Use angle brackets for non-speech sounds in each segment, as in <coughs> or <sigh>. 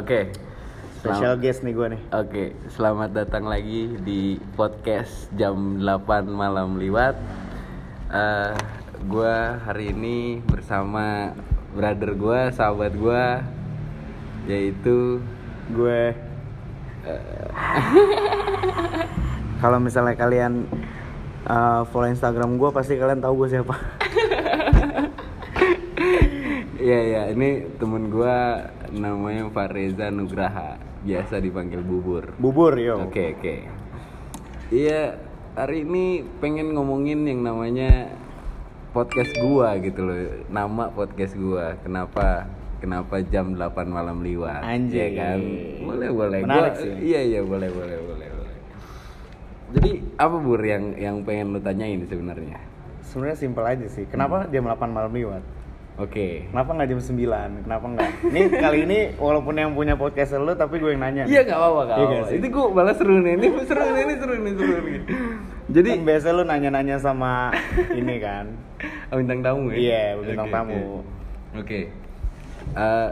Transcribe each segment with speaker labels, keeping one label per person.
Speaker 1: Oke.
Speaker 2: Special
Speaker 1: Selam-
Speaker 2: guest nih gue nih.
Speaker 1: Oke, selamat datang lagi di podcast jam 8 malam liwat. Eh, gua hari ini bersama brother gua, sahabat gua yaitu
Speaker 2: Gue. <laughs> Kalau misalnya kalian uh, follow Instagram gue, pasti kalian tahu gue siapa.
Speaker 1: Iya ya, ini temen gua namanya Fareza Nugraha, biasa dipanggil Bubur.
Speaker 2: Bubur yo.
Speaker 1: Oke oke. Iya hari ini pengen ngomongin yang namanya podcast gua gitu loh. Nama podcast gua. Kenapa? Kenapa jam 8 malam liwat?
Speaker 2: Anjing.
Speaker 1: Ya kan? Boleh boleh.
Speaker 2: Menarik
Speaker 1: Gua-
Speaker 2: sih.
Speaker 1: Iya iya boleh boleh boleh boleh. Jadi apa bur yang yang pengen lu tanyain sebenarnya?
Speaker 2: Sebenarnya simpel aja sih. Kenapa jam 8 malam lewat?
Speaker 1: Oke.
Speaker 2: Kenapa nggak jam 9? Kenapa nggak? Ini kali ini walaupun yang punya podcast lu tapi gue yang nanya.
Speaker 1: Iya nggak apa-apa nggak
Speaker 2: Iya
Speaker 1: apa-apa.
Speaker 2: sih?
Speaker 1: Itu gua balas seru nih. Ini seru nih, ini seru nih, seru nih. Jadi
Speaker 2: kan biasa lu nanya-nanya sama ini kan. <laughs>
Speaker 1: Oh, bintang tamu ya?
Speaker 2: Iya, bintang
Speaker 1: Oke,
Speaker 2: tamu.
Speaker 1: Oke. Oke. Eh,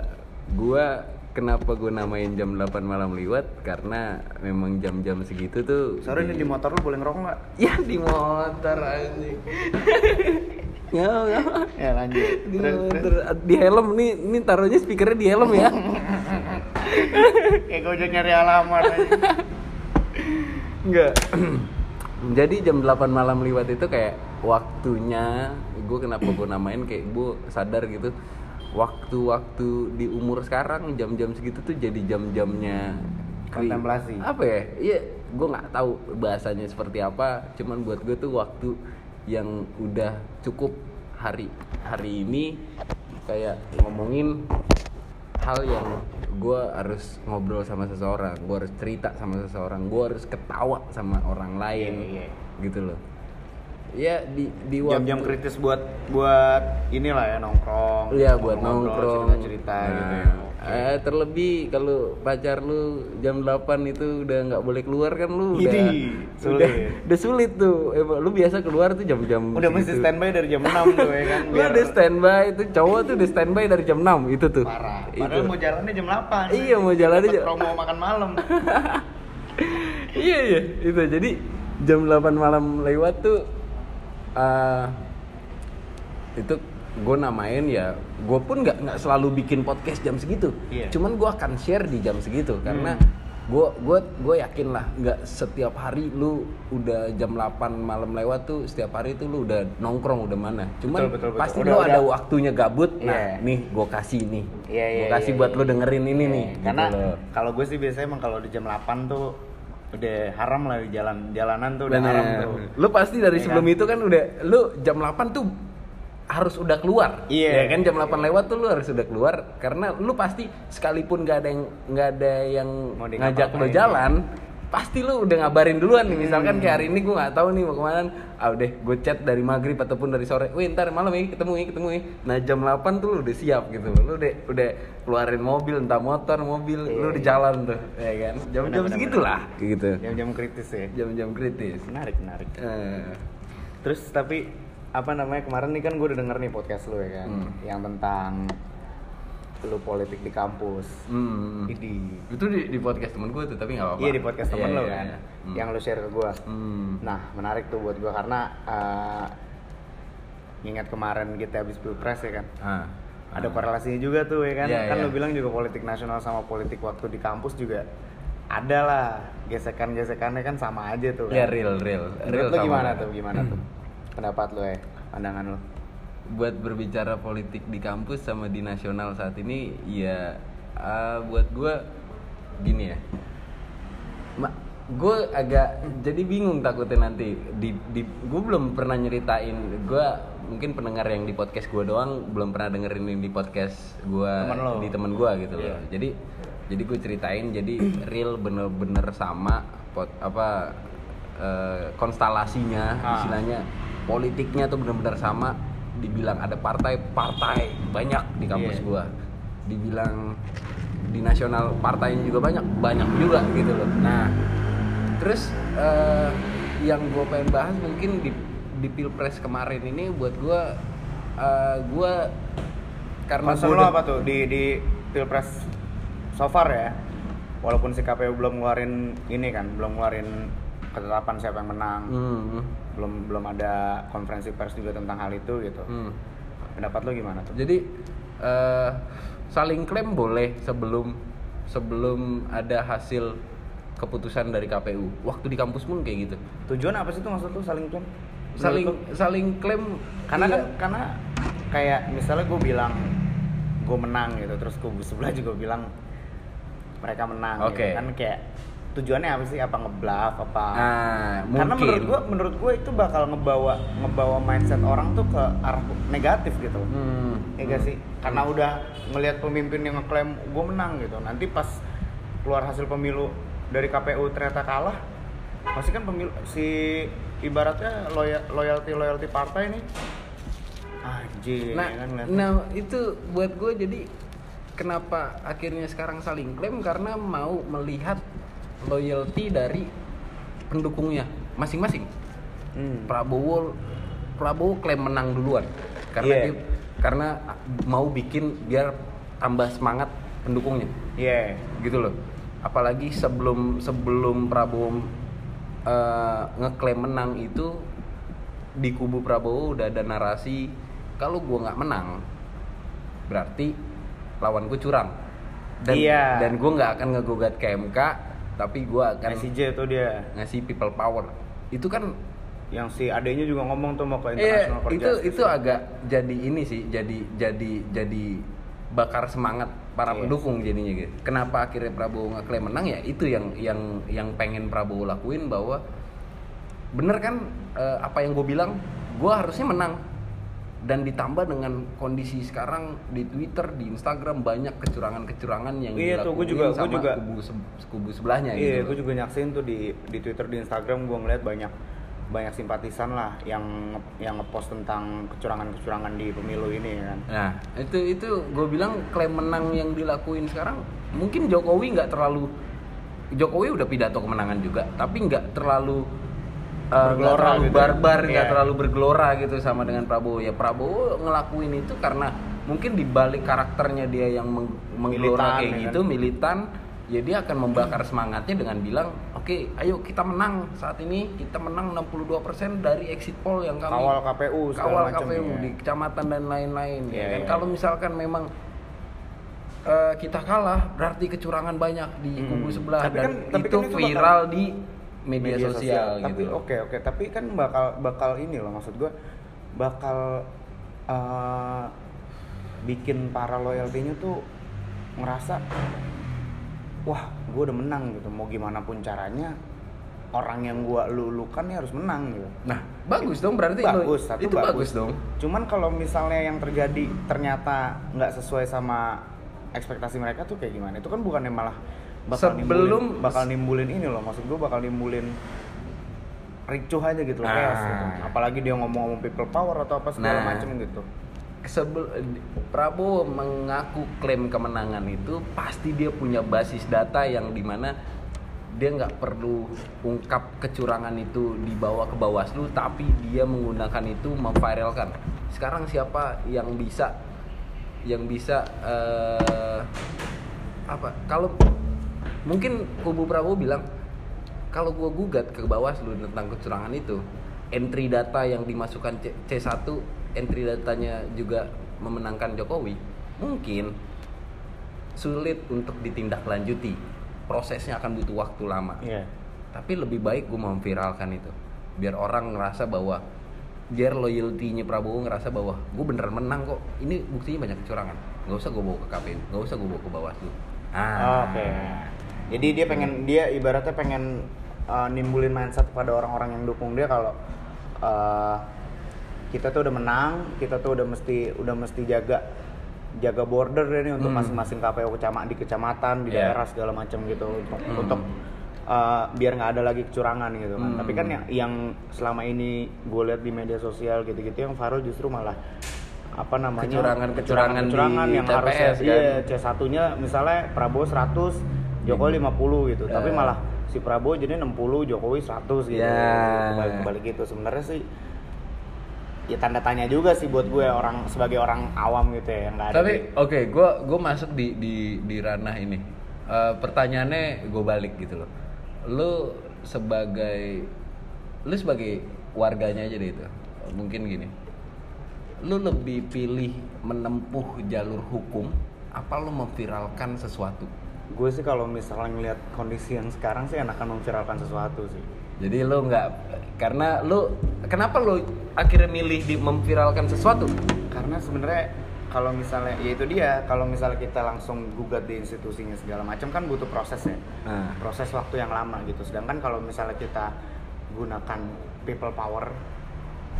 Speaker 1: gua kenapa gua namain jam 8 malam liwat karena memang jam-jam segitu tuh
Speaker 2: Sorry nih di motor lu boleh ngerokok nggak?
Speaker 1: Ya di motor anjing. <laughs> Ya, <laughs> ya.
Speaker 2: Ya lanjut.
Speaker 1: Di,
Speaker 2: Terus, terus.
Speaker 1: motor. di helm nih, ini taruhnya speakernya di helm ya. <laughs>
Speaker 2: Kayak gue udah nyari alamat.
Speaker 1: Enggak. <clears throat> Jadi jam 8 malam liwat itu kayak waktunya gue kenapa gue namain kayak gue sadar gitu waktu-waktu di umur sekarang jam-jam segitu tuh jadi jam-jamnya
Speaker 2: Kontemplasi.
Speaker 1: apa ya iya gue nggak tahu bahasanya seperti apa cuman buat gue tuh waktu yang udah cukup hari hari ini kayak ngomongin hal yang gue harus ngobrol sama seseorang, gue harus cerita sama seseorang, gue harus ketawa sama orang lain,
Speaker 2: Iya, iya.
Speaker 1: gitu loh. Ya di di waktu-
Speaker 2: Jam-jam kritis buat buat inilah ya nongkrong.
Speaker 1: Iya buat nongkrong,
Speaker 2: cerita-cerita
Speaker 1: Nah,
Speaker 2: gitu ya. Oke.
Speaker 1: eh, terlebih kalau pacar lu jam 8 itu udah nggak boleh keluar kan lu udah
Speaker 2: Idih, sulit.
Speaker 1: udah udah sulit tuh. Emang lu biasa keluar tuh jam-jam
Speaker 2: Udah mesti
Speaker 1: segitu.
Speaker 2: standby dari jam 6 tuh ya kan.
Speaker 1: Lu udah standby itu cowok tuh udah standby dari jam 6 itu tuh.
Speaker 2: parah.
Speaker 1: Itu.
Speaker 2: Padahal mau jalannya jam 8.
Speaker 1: Iya, mau jalannya jam-
Speaker 2: promo makan malam. <laughs>
Speaker 1: iya iya itu jadi jam 8 malam lewat tuh eh itu gue namain ya gue pun nggak nggak selalu bikin podcast jam segitu
Speaker 2: Iya.
Speaker 1: cuman gue akan share di jam segitu karena
Speaker 2: Hmm.
Speaker 1: gue gue gue yakin lah nggak setiap hari lu udah jam 8 malam lewat tuh setiap hari tuh lu udah nongkrong udah mana cuman
Speaker 2: Betul, betul, betul.
Speaker 1: pasti
Speaker 2: Udah-
Speaker 1: lu ada waktunya gabut nah
Speaker 2: Iya.
Speaker 1: nih gue kasih nih
Speaker 2: Iya, iya,
Speaker 1: gue kasih
Speaker 2: iya,
Speaker 1: buat
Speaker 2: iya.
Speaker 1: lu dengerin ini nih gitu
Speaker 2: Karena
Speaker 1: loh.
Speaker 2: kalau gue sih biasanya emang kalau di jam 8 tuh udah haram lah jalan jalanan tuh udah
Speaker 1: Bener.
Speaker 2: haram tuh.
Speaker 1: Lu pasti dari
Speaker 2: Iya
Speaker 1: sebelum
Speaker 2: kan?
Speaker 1: itu kan udah lu jam 8 tuh harus udah keluar.
Speaker 2: Iya.
Speaker 1: Ya kan jam 8 lewat tuh lu harus udah keluar karena lu pasti sekalipun gak ada yang nggak ada yang ngajak lu
Speaker 2: ngapa-ngapain.
Speaker 1: jalan, pasti lu udah ngabarin duluan nih. Misalkan
Speaker 2: Hmm.
Speaker 1: kayak hari ini gua nggak tahu nih mau ke mana. Ah udah gue chat dari maghrib ataupun dari sore. Wih ntar malam ya ketemu ya ketemu ya. Nah jam 8 tuh lu udah siap gitu. Lu udah udah keluarin mobil entah motor mobil lu
Speaker 2: Iya,
Speaker 1: udah
Speaker 2: iya.
Speaker 1: jalan tuh ya kan. Jam-jam segitulah gitu.
Speaker 2: Jam-jam kritis ya.
Speaker 1: Jam-jam kritis.
Speaker 2: Menarik, menarik.
Speaker 1: Eh,
Speaker 2: Terus tapi apa namanya kemarin nih kan gue udah denger nih podcast lu ya kan,
Speaker 1: Hmm.
Speaker 2: yang tentang lu politik di kampus.
Speaker 1: hmm.
Speaker 2: Idi.
Speaker 1: Itu di, di podcast temen gue tuh, tapi nggak apa-apa.
Speaker 2: Iya di podcast temen
Speaker 1: Iya,
Speaker 2: lo
Speaker 1: iya,
Speaker 2: kan,
Speaker 1: iya. Hmm.
Speaker 2: yang lu share ke gue.
Speaker 1: Hmm.
Speaker 2: Nah menarik tuh buat gue karena eh, ingat kemarin kita habis pilpres ya kan,
Speaker 1: Ah.
Speaker 2: ada
Speaker 1: Ah.
Speaker 2: korelasinya juga tuh ya kan.
Speaker 1: Iya,
Speaker 2: kan
Speaker 1: iya.
Speaker 2: lu bilang juga politik nasional sama politik waktu di kampus juga ada lah gesekan-gesekannya kan sama aja tuh.
Speaker 1: Iya
Speaker 2: kan.
Speaker 1: real, real, real.
Speaker 2: Menurut lu gimana tuh? Gimana tuh? Pendapat lu ya, pandangan lu?
Speaker 1: Buat berbicara politik di kampus sama di nasional saat ini, ya ah, buat gue gini ya. Gue agak jadi bingung takutnya nanti di, di gue belum pernah nyeritain gue mungkin pendengar yang di podcast gue doang belum pernah dengerin yang di podcast gue di temen gue gitu
Speaker 2: Iya.
Speaker 1: loh jadi jadi gue ceritain jadi <clears throat> real bener-bener sama pot apa eh, konstelasinya
Speaker 2: Ah.
Speaker 1: istilahnya politiknya tuh bener-bener sama dibilang ada partai partai banyak di kampus
Speaker 2: Iya.
Speaker 1: gua dibilang di nasional partainya juga banyak banyak juga gitu loh nah terus eh, yang gue pengen bahas mungkin di di pilpres kemarin ini buat gue uh, gue karena gua
Speaker 2: lo apa tuh di di pilpres so far ya walaupun si KPU belum ngeluarin ini kan belum ngeluarin ketetapan siapa yang menang
Speaker 1: Hmm.
Speaker 2: Belum belum ada konferensi pers juga tentang hal itu gitu
Speaker 1: Hmm.
Speaker 2: pendapat lo gimana tuh
Speaker 1: Jadi eh, saling klaim boleh sebelum sebelum ada hasil keputusan dari KPU. Waktu di kampus pun kayak gitu.
Speaker 2: tujuan apa sih tuh maksud lu saling klaim
Speaker 1: Saling
Speaker 2: Menurut
Speaker 1: saling klaim
Speaker 2: karena
Speaker 1: iya.
Speaker 2: kan karena kayak misalnya gue bilang gue menang gitu terus kubu sebelah juga bilang mereka menang
Speaker 1: Oke.
Speaker 2: gitu. kan kayak tujuannya apa sih? Apa ngebluff? Apa
Speaker 1: Ah,
Speaker 2: karena
Speaker 1: mungkin.
Speaker 2: menurut gue menurut gue itu bakal ngebawa ngebawa mindset orang tuh ke arah negatif gitu.
Speaker 1: Hmm.
Speaker 2: ya gak sih? Karena udah ngelihat pemimpin yang ngeklaim gue menang gitu. Nanti pas keluar hasil pemilu dari KPU ternyata kalah pasti kan pemilu si ibaratnya loyal, loyalty loyalty partai nih anjing
Speaker 1: Nah,
Speaker 2: kan
Speaker 1: nah itu buat gue jadi kenapa akhirnya sekarang saling klaim? Karena mau melihat loyalty dari pendukungnya masing-masing.
Speaker 2: Hmm.
Speaker 1: Prabowo Prabowo klaim menang duluan karena
Speaker 2: Iya.
Speaker 1: dia karena mau bikin biar tambah semangat pendukungnya
Speaker 2: Iya.
Speaker 1: gitu loh apalagi sebelum sebelum Prabowo eh, ngeklaim menang itu di kubu Prabowo udah ada narasi kalau gua nggak menang berarti lawan gue curang dan
Speaker 2: Iya.
Speaker 1: dan gue nggak akan ngegugat ke MK tapi gua akan
Speaker 2: SIJ tuh dia
Speaker 1: ngasih people power itu kan
Speaker 2: yang si adenya juga ngomong tuh mau ke
Speaker 1: Iya,
Speaker 2: international Court
Speaker 1: itu
Speaker 2: Justice.
Speaker 1: itu agak jadi ini sih, jadi jadi jadi bakar semangat para
Speaker 2: Iya.
Speaker 1: pendukung jadinya gitu. Kenapa akhirnya Prabowo ngeklaim menang ya? Itu yang yang yang pengen Prabowo lakuin bahwa bener kan eh, apa yang gue bilang, gue harusnya menang dan ditambah dengan kondisi sekarang di Twitter, di Instagram banyak kecurangan-kecurangan yang
Speaker 2: Iya tuh, gua
Speaker 1: dilakuin
Speaker 2: juga-
Speaker 1: sama
Speaker 2: juga-
Speaker 1: kubu se- kubu sebelahnya
Speaker 2: Iya,
Speaker 1: gitu.
Speaker 2: gue juga nyaksin tuh di di Twitter di Instagram gue ngeliat banyak banyak simpatisan lah yang yang ngepost tentang kecurangan-kecurangan di pemilu ini kan.
Speaker 1: Nah, itu itu gue bilang klaim menang yang dilakuin sekarang mungkin Jokowi nggak terlalu Jokowi udah pidato kemenangan juga, tapi nggak terlalu eh,
Speaker 2: Bergelora
Speaker 1: terlalu
Speaker 2: gitu.
Speaker 1: barbar, nggak
Speaker 2: Iya.
Speaker 1: terlalu bergelora gitu sama dengan Prabowo. Ya Prabowo ngelakuin itu karena mungkin di balik karakternya dia yang meng- menggelora
Speaker 2: Militan,
Speaker 1: kayak
Speaker 2: ya
Speaker 1: gitu, militan. Ya dia akan membakar semangatnya dengan bilang, oke, ayo kita menang saat ini kita menang 62% dari exit poll yang kami
Speaker 2: Kawal KPU
Speaker 1: kawal KPU
Speaker 2: ya.
Speaker 1: di kecamatan dan lain-lain ya
Speaker 2: Iya,
Speaker 1: kan
Speaker 2: iya.
Speaker 1: kalau misalkan memang eh, kita kalah berarti kecurangan banyak di
Speaker 2: Hmm.
Speaker 1: kubu sebelah
Speaker 2: Tapi
Speaker 1: dan
Speaker 2: kan- tapi
Speaker 1: itu
Speaker 2: kan itu
Speaker 1: viral di media, sosial,
Speaker 2: Tapi
Speaker 1: gitu
Speaker 2: oke oke, tapi kan bakal bakal ini loh maksud gue bakal eh, bikin para loyaltinya tuh ngerasa wah gue udah menang gitu. Mau gimana pun caranya orang yang gue lulukan nih harus menang gitu.
Speaker 1: Nah bagus dong berarti
Speaker 2: bagus satu
Speaker 1: itu bagus. dong.
Speaker 2: Cuman kalau misalnya yang terjadi ternyata nggak sesuai sama ekspektasi mereka tuh kayak gimana? Itu kan bukannya malah bakal
Speaker 1: Sebelum-
Speaker 2: nimbulin, bakal nimbulin ini loh maksud gue bakal nimbulin ricuh aja gitu loh
Speaker 1: Nah.
Speaker 2: chaos gitu. apalagi dia ngomong-ngomong people power atau apa segala
Speaker 1: Nah.
Speaker 2: macem gitu
Speaker 1: Sebel, Prabowo mengaku klaim kemenangan itu pasti dia punya basis data yang di mana dia nggak perlu ungkap kecurangan itu dibawa ke Bawaslu tapi dia menggunakan itu memviralkan sekarang siapa yang bisa yang bisa eh, apa kalau mungkin kubu Prabowo bilang kalau gua gugat ke Bawaslu tentang kecurangan itu entry data yang dimasukkan C- C1 entry datanya juga memenangkan Jokowi mungkin sulit untuk ditindaklanjuti. Prosesnya akan butuh waktu lama.
Speaker 2: Iya.
Speaker 1: Tapi lebih baik gue memviralkan itu biar orang ngerasa bahwa biar loyalty-nya Prabowo ngerasa bahwa gue beneran menang kok. Ini buktinya banyak kecurangan. Nggak usah gue bawa ke KPU nggak usah gue bawa ke Bawaslu ah
Speaker 2: oke jadi dia pengen dia ibaratnya pengen uh, nimbulin mindset pada orang-orang yang dukung dia kalau uh, kita tuh udah menang kita tuh udah mesti udah mesti jaga jaga border nih untuk
Speaker 1: Hmm.
Speaker 2: masing-masing KPU kecamatan di kecamatan di
Speaker 1: Iya.
Speaker 2: daerah segala macam gitu untuk
Speaker 1: Hmm.
Speaker 2: untuk uh, biar nggak ada lagi kecurangan gitu kan
Speaker 1: Hmm.
Speaker 2: tapi kan yang yang selama ini gue lihat di media sosial gitu-gitu yang viral justru malah apa namanya
Speaker 1: Kecurangan-kecurangan
Speaker 2: kecurangan yang
Speaker 1: TPS
Speaker 2: harusnya
Speaker 1: kan?
Speaker 2: iya C1-nya misalnya Prabowo 100, Jokowi 50 gitu. Tapi
Speaker 1: Eh.
Speaker 2: malah si Prabowo jadi 60, Jokowi 100 gitu.
Speaker 1: Ya.
Speaker 2: Kebalik-kebalik gitu. Sebenarnya sih ya tanda tanya juga sih buat gue orang sebagai orang awam gitu ya yang nggak ada
Speaker 1: Tapi oke, gua gua masuk di di di ranah ini. Eh, pertanyaannya gue balik gitu loh. Lu sebagai lu sebagai warganya aja deh itu. Mungkin gini. Lu lebih pilih menempuh jalur hukum apa lu memviralkan sesuatu?
Speaker 2: gue sih kalau misalnya ngeliat kondisi yang sekarang sih enakan memviralkan sesuatu sih
Speaker 1: Jadi lu nggak karena lu kenapa lu akhirnya milih di memviralkan sesuatu?
Speaker 2: karena sebenarnya kalau misalnya ya itu dia kalau misalnya kita langsung gugat di institusinya segala macam kan butuh proses ya
Speaker 1: Nah,
Speaker 2: proses waktu yang lama gitu sedangkan kalau misalnya kita gunakan people power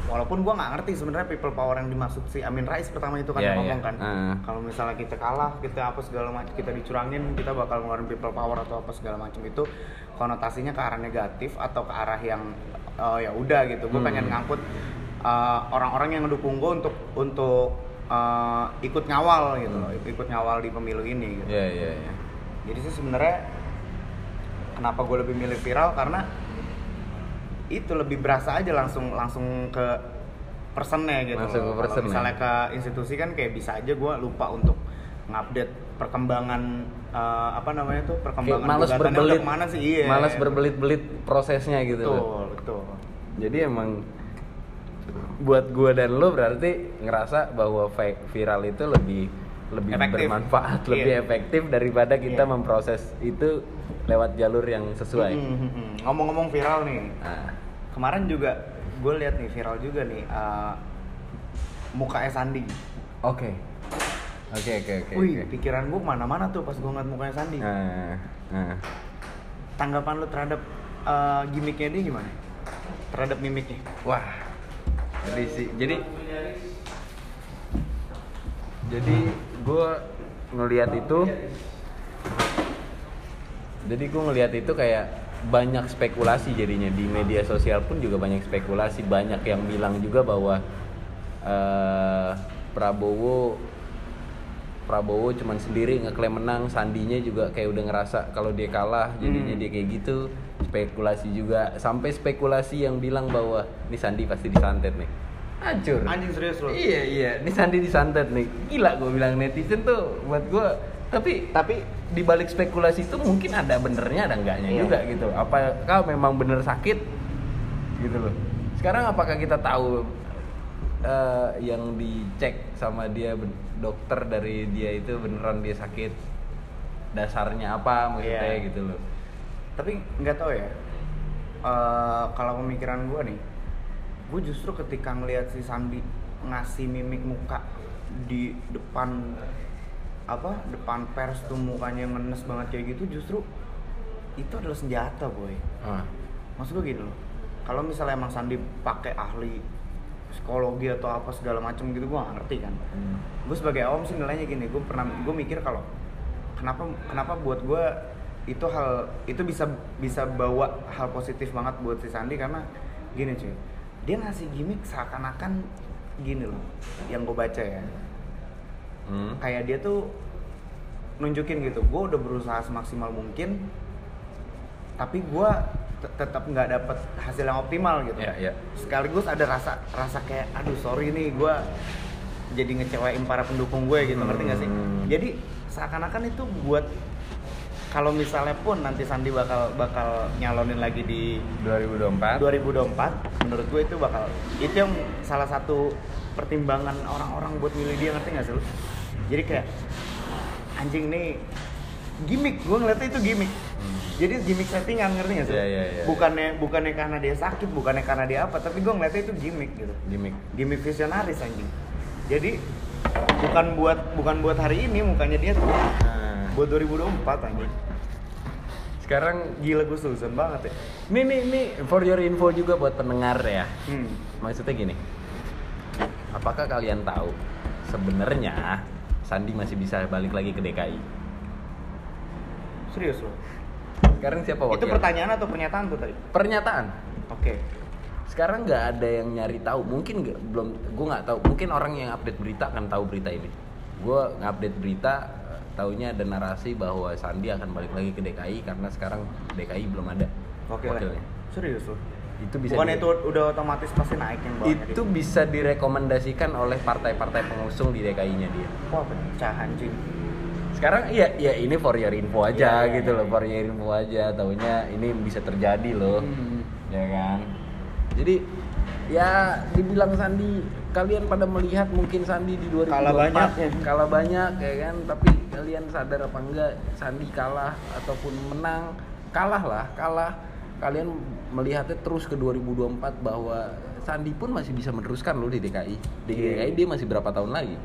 Speaker 2: walaupun gua nggak ngerti sebenarnya people power yang dimaksud si Amin Rais pertama itu kan
Speaker 1: Iya,
Speaker 2: yang ngomong
Speaker 1: iya.
Speaker 2: kan
Speaker 1: Ah.
Speaker 2: kalau misalnya kita kalah kita apa segala macam kita dicurangin kita bakal ngeluarin people power atau apa segala macam itu konotasinya ke arah negatif atau ke arah yang oh ya udah gitu gue
Speaker 1: Hmm.
Speaker 2: pengen ngangkut uh, orang-orang yang ngedukung gue untuk untuk uh, ikut ngawal gitu loh ikut ngawal di pemilu ini gitu
Speaker 1: iya iya iya.
Speaker 2: jadi sih sebenarnya kenapa gue lebih milih viral karena itu lebih berasa aja langsung langsung ke personnya gitu.
Speaker 1: Langsung ke
Speaker 2: loh.
Speaker 1: Person ya.
Speaker 2: misalnya ke institusi kan kayak bisa aja gue lupa untuk ngupdate perkembangan eh, apa namanya tuh
Speaker 1: Kayak
Speaker 2: perkembangan
Speaker 1: males
Speaker 2: gugatannya udah
Speaker 1: berbelit
Speaker 2: ke mana sih iya.
Speaker 1: Males berbelit-belit prosesnya gitu loh.
Speaker 2: Betul betul.
Speaker 1: Jadi emang buat gua dan lo berarti ngerasa bahwa vi- viral itu lebih lebih
Speaker 2: Efektif.
Speaker 1: bermanfaat,
Speaker 2: Iya.
Speaker 1: lebih efektif daripada kita
Speaker 2: Iya.
Speaker 1: memproses itu lewat jalur yang sesuai.
Speaker 2: Mm, mm, mm. Ngomong-ngomong viral nih,
Speaker 1: Nah,
Speaker 2: kemarin juga gue lihat nih viral juga nih eh, mukanya Sandi.
Speaker 1: oke. Oke oke oke.
Speaker 2: Wih,
Speaker 1: oke.
Speaker 2: pikiran gue mana-mana tuh pas gue ngeliat mukanya Sandi.
Speaker 1: Nah, nah.
Speaker 2: tanggapan lu terhadap uh, gimmicknya dia gimana? Terhadap mimiknya?
Speaker 1: Wah. Jadi sih, jadi jadi gue ngelihat itu jadi gue ngelihat itu kayak banyak spekulasi jadinya di media sosial pun juga banyak spekulasi banyak yang bilang juga bahwa eh, Prabowo Prabowo cuman sendiri ngeklaim menang Sandinya juga kayak udah ngerasa kalau dia kalah jadinya
Speaker 2: Hmm.
Speaker 1: dia kayak gitu spekulasi juga sampai spekulasi yang bilang bahwa ini Sandi pasti disantet nih hancur
Speaker 2: Anjing serius lu?
Speaker 1: Iya iya, ini Sandi disantet nih. Gila gue bilang netizen tuh buat gue. Tapi tapi di balik spekulasi itu mungkin ada benernya ada enggaknya
Speaker 2: Iya.
Speaker 1: juga gitu. Apakah memang bener sakit gitu loh. Sekarang apakah kita tahu eh, yang dicek sama dia dokter dari dia itu beneran dia sakit dasarnya apa maksudnya
Speaker 2: Iya.
Speaker 1: gitu loh.
Speaker 2: Tapi nggak tahu ya. Uh, kalau pemikiran gue nih, gue justru ketika ngelihat si Sandi ngasih mimik muka di depan apa depan pers tuh mukanya ngenes banget kayak gitu justru itu adalah senjata boy
Speaker 1: Ah.
Speaker 2: maksud gue gini loh kalau misalnya emang Sandi pakai ahli psikologi atau apa segala macam gitu gue gak ngerti kan
Speaker 1: Hmm.
Speaker 2: gue sebagai awam sih nilainya gini gue pernah gue mikir kalau kenapa kenapa buat gue itu hal itu bisa bisa bawa hal positif banget buat si Sandi karena gini cuy dia ngasih gimmick seakan-akan gini loh yang gue baca ya
Speaker 1: Hmm.
Speaker 2: kayak dia tuh nunjukin gitu gue udah berusaha semaksimal mungkin tapi gue te- tetap nggak dapet hasil yang optimal gitu
Speaker 1: Iya, iya.
Speaker 2: sekaligus ada rasa rasa kayak aduh sorry nih gue jadi ngecewain para pendukung gue gitu ngerti gak sih
Speaker 1: Hmm.
Speaker 2: jadi seakan-akan itu buat kalau misalnya pun nanti Sandi bakal bakal nyalonin lagi di
Speaker 1: 2024.
Speaker 2: 2024 menurut gue itu bakal itu yang salah satu pertimbangan orang-orang buat milih dia ngerti gak sih lu? Jadi kayak anjing nih gimmick gue ngeliatnya itu gimmick. Jadi gimmick settingan ngerti gak sih?
Speaker 1: Iya, iya, iya,
Speaker 2: bukannya bukannya karena dia sakit, bukannya karena dia apa, tapi gue ngeliatnya itu gimmick gitu.
Speaker 1: Gimmick.
Speaker 2: Gimmick visionaris anjing. Jadi bukan buat bukan buat hari ini mukanya dia tuh
Speaker 1: Nah.
Speaker 2: buat 2024 anjing.
Speaker 1: Sekarang
Speaker 2: Gila gue susun banget ya.
Speaker 1: Ini nih nih for your info juga buat pendengar ya.
Speaker 2: Hmm.
Speaker 1: Maksudnya gini. Apakah kalian tahu sebenarnya Sandi masih bisa balik lagi ke DKI?
Speaker 2: Serius loh.
Speaker 1: Sekarang siapa wakil?
Speaker 2: Itu pertanyaan atau pernyataan tuh tadi?
Speaker 1: Pernyataan.
Speaker 2: Oke.
Speaker 1: Sekarang nggak ada yang nyari tahu. Mungkin nggak belum. Gue nggak tahu. Mungkin orang yang update berita akan tahu berita ini. Gue ngupdate berita. eh, Taunya ada narasi bahwa Sandi akan balik lagi ke DKI karena sekarang DKI belum ada
Speaker 2: Oke
Speaker 1: wakilnya.
Speaker 2: Serius loh.
Speaker 1: Itu bisa
Speaker 2: Bukan
Speaker 1: di-
Speaker 2: itu udah otomatis pasti naik yang bawahnya
Speaker 1: itu
Speaker 2: di-
Speaker 1: bisa direkomendasikan oleh partai-partai pengusung di DKI-nya dia.
Speaker 2: Wah pecah anjing.
Speaker 1: Sekarang iya ya ini for your info aja
Speaker 2: Iya, iya,
Speaker 1: gitu
Speaker 2: iya,
Speaker 1: loh,
Speaker 2: iya.
Speaker 1: for your info aja. Taunya ini bisa terjadi loh.
Speaker 2: Hmm.
Speaker 1: Ya kan? Jadi ya dibilang Sandi kalian pada melihat mungkin Sandi di 2024
Speaker 2: Kalah banyak ya.
Speaker 1: kalah banyak ya kan tapi kalian sadar apa enggak Sandi kalah ataupun menang kalah lah kalah kalian melihatnya terus ke 2024 bahwa Sandi pun masih bisa meneruskan loh di DKI di
Speaker 2: Iya.
Speaker 1: DKI dia masih berapa tahun lagi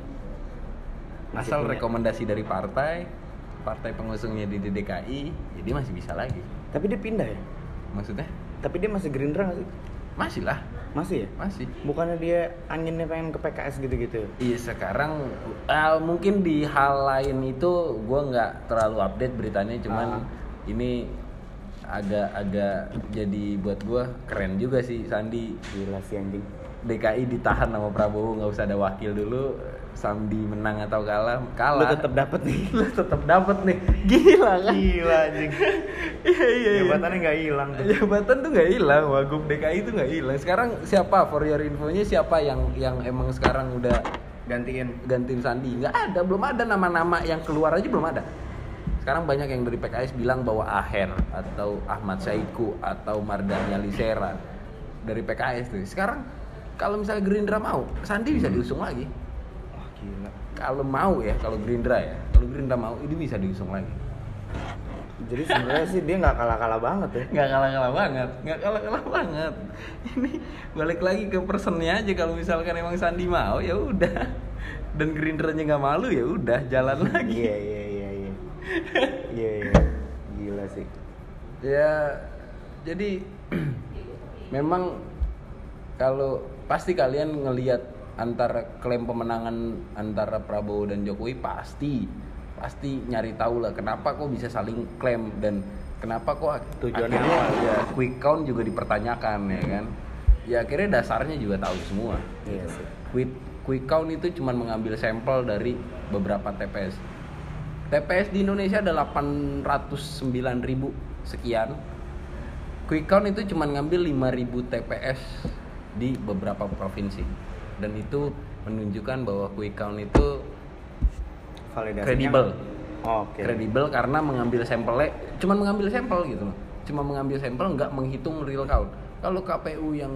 Speaker 2: Masih
Speaker 1: asal
Speaker 2: punya.
Speaker 1: rekomendasi dari partai partai pengusungnya di DKI ya dia masih bisa lagi
Speaker 2: Tapi dia pindah ya?
Speaker 1: maksudnya
Speaker 2: Tapi dia masih Gerindra nggak sih?
Speaker 1: masih lah
Speaker 2: Masih ya?
Speaker 1: masih
Speaker 2: Bukannya dia anginnya pengen ke PKS gitu-gitu?
Speaker 1: Iya sekarang eh, mungkin di hal lain itu gue nggak terlalu update beritanya cuman
Speaker 2: Ah.
Speaker 1: ini agak-agak jadi buat gue keren juga sih Sandi
Speaker 2: Gila sih anjing.
Speaker 1: DKI ditahan sama Prabowo nggak usah ada wakil dulu Sandi menang atau kalah
Speaker 2: Lu
Speaker 1: kalah
Speaker 2: tetap dapat nih. <laughs>
Speaker 1: lu tetap dapat nih gila kan
Speaker 2: Gila anjing. <laughs>
Speaker 1: iya iya iya
Speaker 2: Jabatannya nggak hilang. tuh.
Speaker 1: jabatan tuh nggak hilang wagub DKI tuh nggak hilang sekarang siapa for your infonya siapa yang yang emang sekarang udah
Speaker 2: Gantiin.
Speaker 1: gantiin Sandi nggak ada belum ada nama-nama yang keluar aja belum ada sekarang banyak yang dari PKS bilang bahwa Aher atau Ahmad Saiku atau Mardhani Alisera dari PKS tuh. Sekarang kalau misalnya Gerindra mau Sandi bisa diusung lagi.
Speaker 2: Wah gila.
Speaker 1: kalau mau ya kalau Gerindra ya. Kalau Gerindra mau ini bisa diusung lagi.
Speaker 2: Jadi sebenarnya sih dia nggak kalah-kalah banget ya.
Speaker 1: nggak kalah-kalah banget nggak kalah-kalah banget. Ini balik lagi ke personnya aja kalau misalkan emang Sandi mau ya udah. Dan Gerindranya nggak malu ya udah jalan lagi.
Speaker 2: Iya iya iya iya. Iya iya. Gila sih.
Speaker 1: ya jadi <clears throat> memang kalau pasti kalian ngelihat antara klaim pemenangan antara Prabowo dan Jokowi pasti pasti nyari tahu lah kenapa kok bisa saling klaim dan kenapa kok
Speaker 2: Tujuannya
Speaker 1: akhirnya
Speaker 2: apa?
Speaker 1: ya quick count juga dipertanyakan ya kan ya akhirnya dasarnya juga tahu semua
Speaker 2: Iya sih.
Speaker 1: quick quick count itu cuma mengambil sampel dari beberapa TPS TPS di Indonesia ada 809 ribu sekian. Quick count itu cuma ngambil 5000 TPS di beberapa provinsi. Dan itu menunjukkan bahwa quick count itu kredibel
Speaker 2: Oke.
Speaker 1: kredibel karena mengambil sampelnya cuma mengambil sampel gitu loh. Cuma mengambil sampel nggak menghitung real count. Kalau KPU yang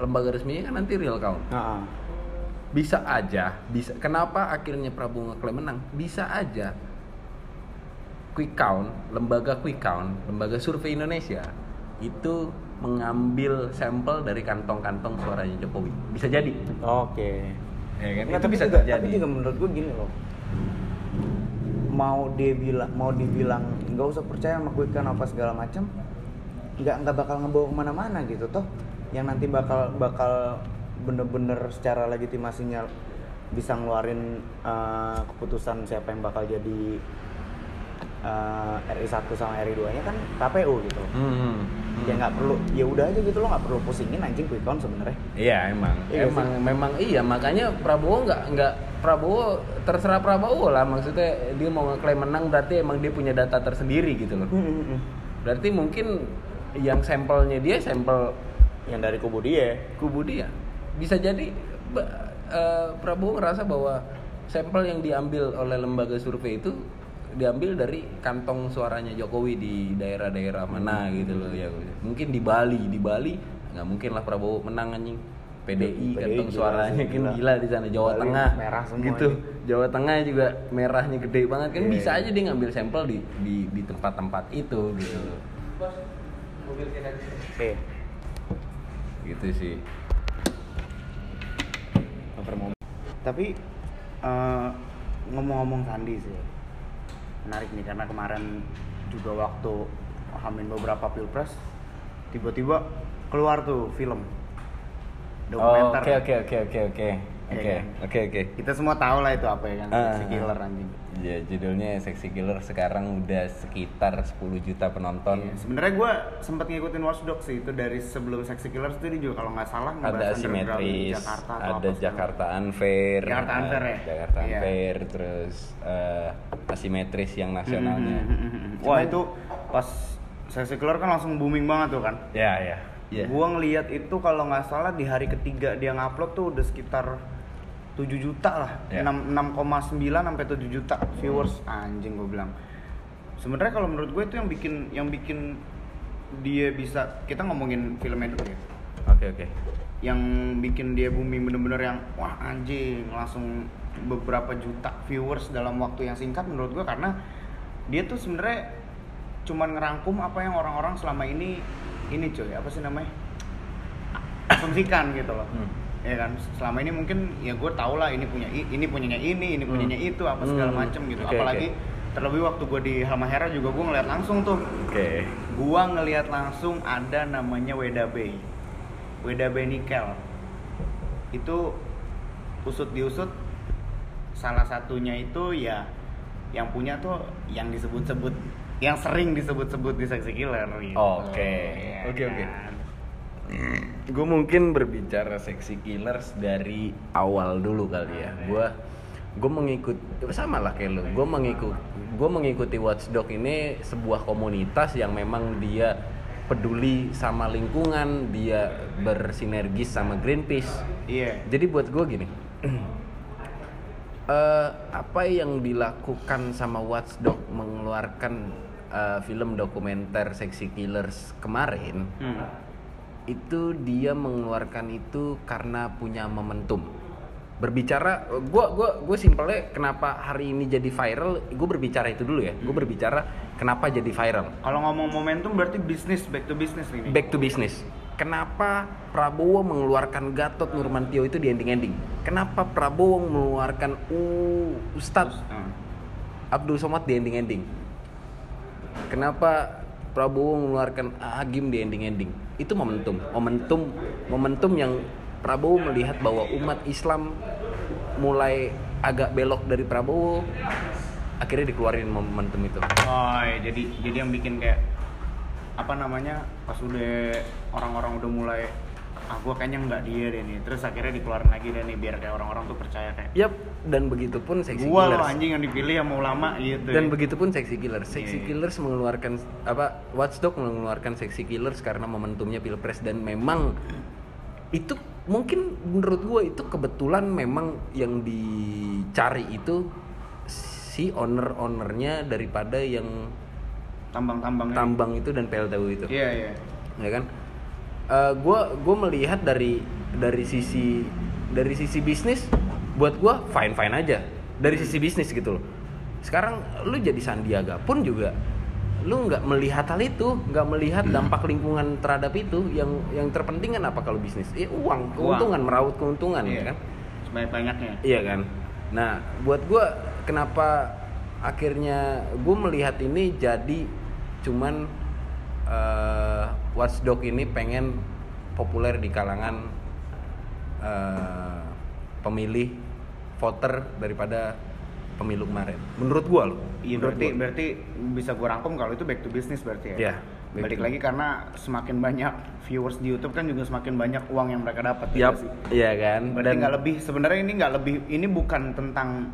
Speaker 1: lembaga resminya kan nanti real count.
Speaker 2: Nah,
Speaker 1: bisa aja bisa kenapa akhirnya Prabowo ngeklaim menang? Bisa aja quick count lembaga quick count lembaga survei Indonesia itu mengambil sampel dari kantong-kantong suaranya Jokowi bisa jadi
Speaker 2: Oke.
Speaker 1: ya kan
Speaker 2: Nggak,
Speaker 1: itu
Speaker 2: tapi
Speaker 1: bisa
Speaker 2: juga,
Speaker 1: terjadi
Speaker 2: Tapi juga menurut gue gini loh. Mau dia bilang, mau dibilang nggak usah percaya sama quick count apa segala macam, nggak nggak bakal ngebawa ke mana-mana gitu toh. Yang nanti bakal bakal bener-bener secara legitimasinya bisa ngeluarin eh, keputusan siapa yang bakal jadi eh, RI 1 sama RI 2 nya kan KPU gitu. loh.
Speaker 1: Hmm.
Speaker 2: Ya nggak perlu, ya udah aja gitu lo nggak perlu pusingin anjing quick count sebenarnya.
Speaker 1: Iya emang,
Speaker 2: Iya
Speaker 1: emang memang iya makanya Prabowo nggak nggak Prabowo terserah Prabowo lah maksudnya dia mau ngeklaim menang berarti emang dia punya data tersendiri gitu loh. Berarti mungkin yang sampelnya dia sampel
Speaker 2: Yang dari kubu dia.
Speaker 1: kubu dia bisa jadi eh, Prabowo ngerasa bahwa sampel yang diambil oleh lembaga survei itu diambil dari kantong suaranya Jokowi di daerah-daerah mana gitu loh ya. Mungkin di Bali di Bali nggak mungkin lah Prabowo menang anjing. PDI,
Speaker 2: PDI
Speaker 1: kantong
Speaker 2: gila
Speaker 1: suaranya kan
Speaker 2: gila.
Speaker 1: gila di sana. Jawa
Speaker 2: Bali
Speaker 1: Tengah
Speaker 2: merah semua
Speaker 1: gitu.
Speaker 2: ini.
Speaker 1: Jawa Tengah juga merahnya gede banget kan.
Speaker 2: Iya,
Speaker 1: bisa
Speaker 2: iya.
Speaker 1: aja dia ngambil sampel di di di tempat-tempat itu gitu. Loh
Speaker 2: Oke.
Speaker 1: gitu sih.
Speaker 2: Tapi eh, ngomong-ngomong Sandi sih, menarik nih karena kemarin juga waktu hamin beberapa pilpres, tiba-tiba keluar tuh film
Speaker 1: Oh,
Speaker 2: dokumenter.
Speaker 1: oke oke oke oke oke
Speaker 2: Iya
Speaker 1: oke
Speaker 2: kan?
Speaker 1: oke oke
Speaker 2: Kita semua tahu lah itu apa ya kan,
Speaker 1: Ah,
Speaker 2: si
Speaker 1: ah,
Speaker 2: killer
Speaker 1: ah.
Speaker 2: anjing.
Speaker 1: Ya judulnya Sexy Killer sekarang udah sekitar 10 juta penonton.
Speaker 2: Iya, Sebenarnya gue sempat ngikutin Watch Dogs sih itu dari sebelum Sexy Killers itu juga kalau nggak salah
Speaker 1: ada asimetris,
Speaker 2: Jakarta
Speaker 1: ada Jakarta Unfair,
Speaker 2: Jakarta Unfair ya?
Speaker 1: Jakarta
Speaker 2: Iya.
Speaker 1: Unfair, terus eh, asimetris yang nasionalnya.
Speaker 2: Hmm, hmm, hmm, hmm. Wah itu pas Sexy Killer kan langsung booming banget tuh kan.
Speaker 1: Ya ya. Iya.
Speaker 2: Gua ngelihat itu kalau nggak salah di hari ketiga dia ngupload tuh udah sekitar 7 juta lah.
Speaker 1: Iya.
Speaker 2: 6 6,9 sampai 7 juta viewers. Anjing gue bilang. Sebenarnya kalau menurut gue itu yang bikin yang bikin dia bisa kita ngomongin filmnya dulu ya.
Speaker 1: Oke oke.
Speaker 2: Yang bikin dia booming bener-bener yang wah anjing langsung beberapa juta viewers dalam waktu yang singkat menurut gue karena dia tuh sebenarnya cuman ngerangkum apa yang orang-orang selama ini ini cuy apa sih namanya asumsikan gitu loh.
Speaker 1: Hmm.
Speaker 2: ya kan? Selama ini mungkin ya gue tau lah ini punya ini punyanya ini ini punyanya itu apa segala
Speaker 1: Hmm.
Speaker 2: macem gitu.
Speaker 1: Oke,
Speaker 2: apalagi terlebih waktu gue di Halmahera juga gue ngeliat langsung tuh.
Speaker 1: Oke.
Speaker 2: gua ngelihat langsung ada namanya Weda Bay Weda Bay Nikel. Itu usut diusut salah satunya itu ya yang punya tuh yang disebut-sebut yang sering disebut-sebut di seksi killer gitu.
Speaker 1: Oke.
Speaker 2: Ya
Speaker 1: Oke, oke.
Speaker 2: kan?
Speaker 1: Gue mungkin berbicara seksi killers dari awal dulu kali ya. Gue gue mengikut sama lah kayak lo. Gue mengikut gue mengikuti Watchdog ini sebuah komunitas yang memang dia peduli sama lingkungan, dia bersinergis sama Greenpeace.
Speaker 2: Iya.
Speaker 1: Jadi buat gue gini, <clears throat> eh, apa yang dilakukan sama Watchdog mengeluarkan eh, film dokumenter Sexy Killers kemarin
Speaker 2: Hmm.
Speaker 1: itu dia mengeluarkan itu karena punya momentum. Berbicara, gue gua gue simpelnya kenapa hari ini jadi viral, gue berbicara itu dulu ya. Gue berbicara kenapa jadi viral.
Speaker 2: Kalau ngomong momentum berarti bisnis back to business nih.
Speaker 1: Back to business. Kenapa Prabowo mengeluarkan Gatot Nurmantio itu di ending-ending? Kenapa Prabowo mengeluarkan uh, Ustadz
Speaker 2: Hmm.
Speaker 1: Abdul Somad di ending-ending? Kenapa Prabowo mengeluarkan Agim di ending-ending? Itu momentum, momentum, momentum yang Prabowo melihat bahwa umat Islam mulai agak belok dari Prabowo, akhirnya dikeluarin momentum itu.
Speaker 2: Oh, jadi jadi yang bikin kayak apa namanya pas udah orang-orang udah mulai ah gue kayaknya nggak dia deh nih terus akhirnya dikeluarin lagi deh nih biar kayak orang-orang tuh percaya kayak
Speaker 1: Yap, dan begitupun seksi
Speaker 2: gua
Speaker 1: killers.
Speaker 2: anjing yang dipilih sama ulama gitu
Speaker 1: Dan
Speaker 2: ya.
Speaker 1: begitupun Sexy Killers. Sexy
Speaker 2: Iya.
Speaker 1: Killers mengeluarkan apa Watchdog mengeluarkan Sexy Killers karena momentumnya Pilpres dan memang itu mungkin menurut gue itu kebetulan memang yang dicari itu si owner-ownernya daripada yang
Speaker 2: tambang-tambang
Speaker 1: tambang itu dan PLTU itu.
Speaker 2: iya iya.
Speaker 1: Ya kan? gue gue melihat dari dari sisi dari sisi bisnis buat gue fine fine aja. Dari sisi bisnis gitu loh. Sekarang lu jadi Sandiaga pun juga lu nggak melihat hal itu nggak melihat dampak lingkungan terhadap itu yang yang terpenting kan apa kalau bisnis? Ya uang keuntungan meraup keuntungan ya
Speaker 2: iya
Speaker 1: kan?
Speaker 2: Sebanyak banyaknya
Speaker 1: Iya kan. Nah, buat gue kenapa akhirnya gue melihat ini jadi cuman eh, Watchdog ini pengen populer di kalangan eh, pemilih voter daripada pemilu kemarin. Menurut gue loh.
Speaker 2: iya berarti
Speaker 1: gua.
Speaker 2: berarti bisa gue rangkum kalau itu back to business berarti ya
Speaker 1: back
Speaker 2: balik lagi karena semakin banyak viewers di YouTube kan juga semakin banyak uang yang mereka dapat ya nggak sih
Speaker 1: iya kan.
Speaker 2: berarti nggak lebih sebenarnya ini nggak lebih ini bukan tentang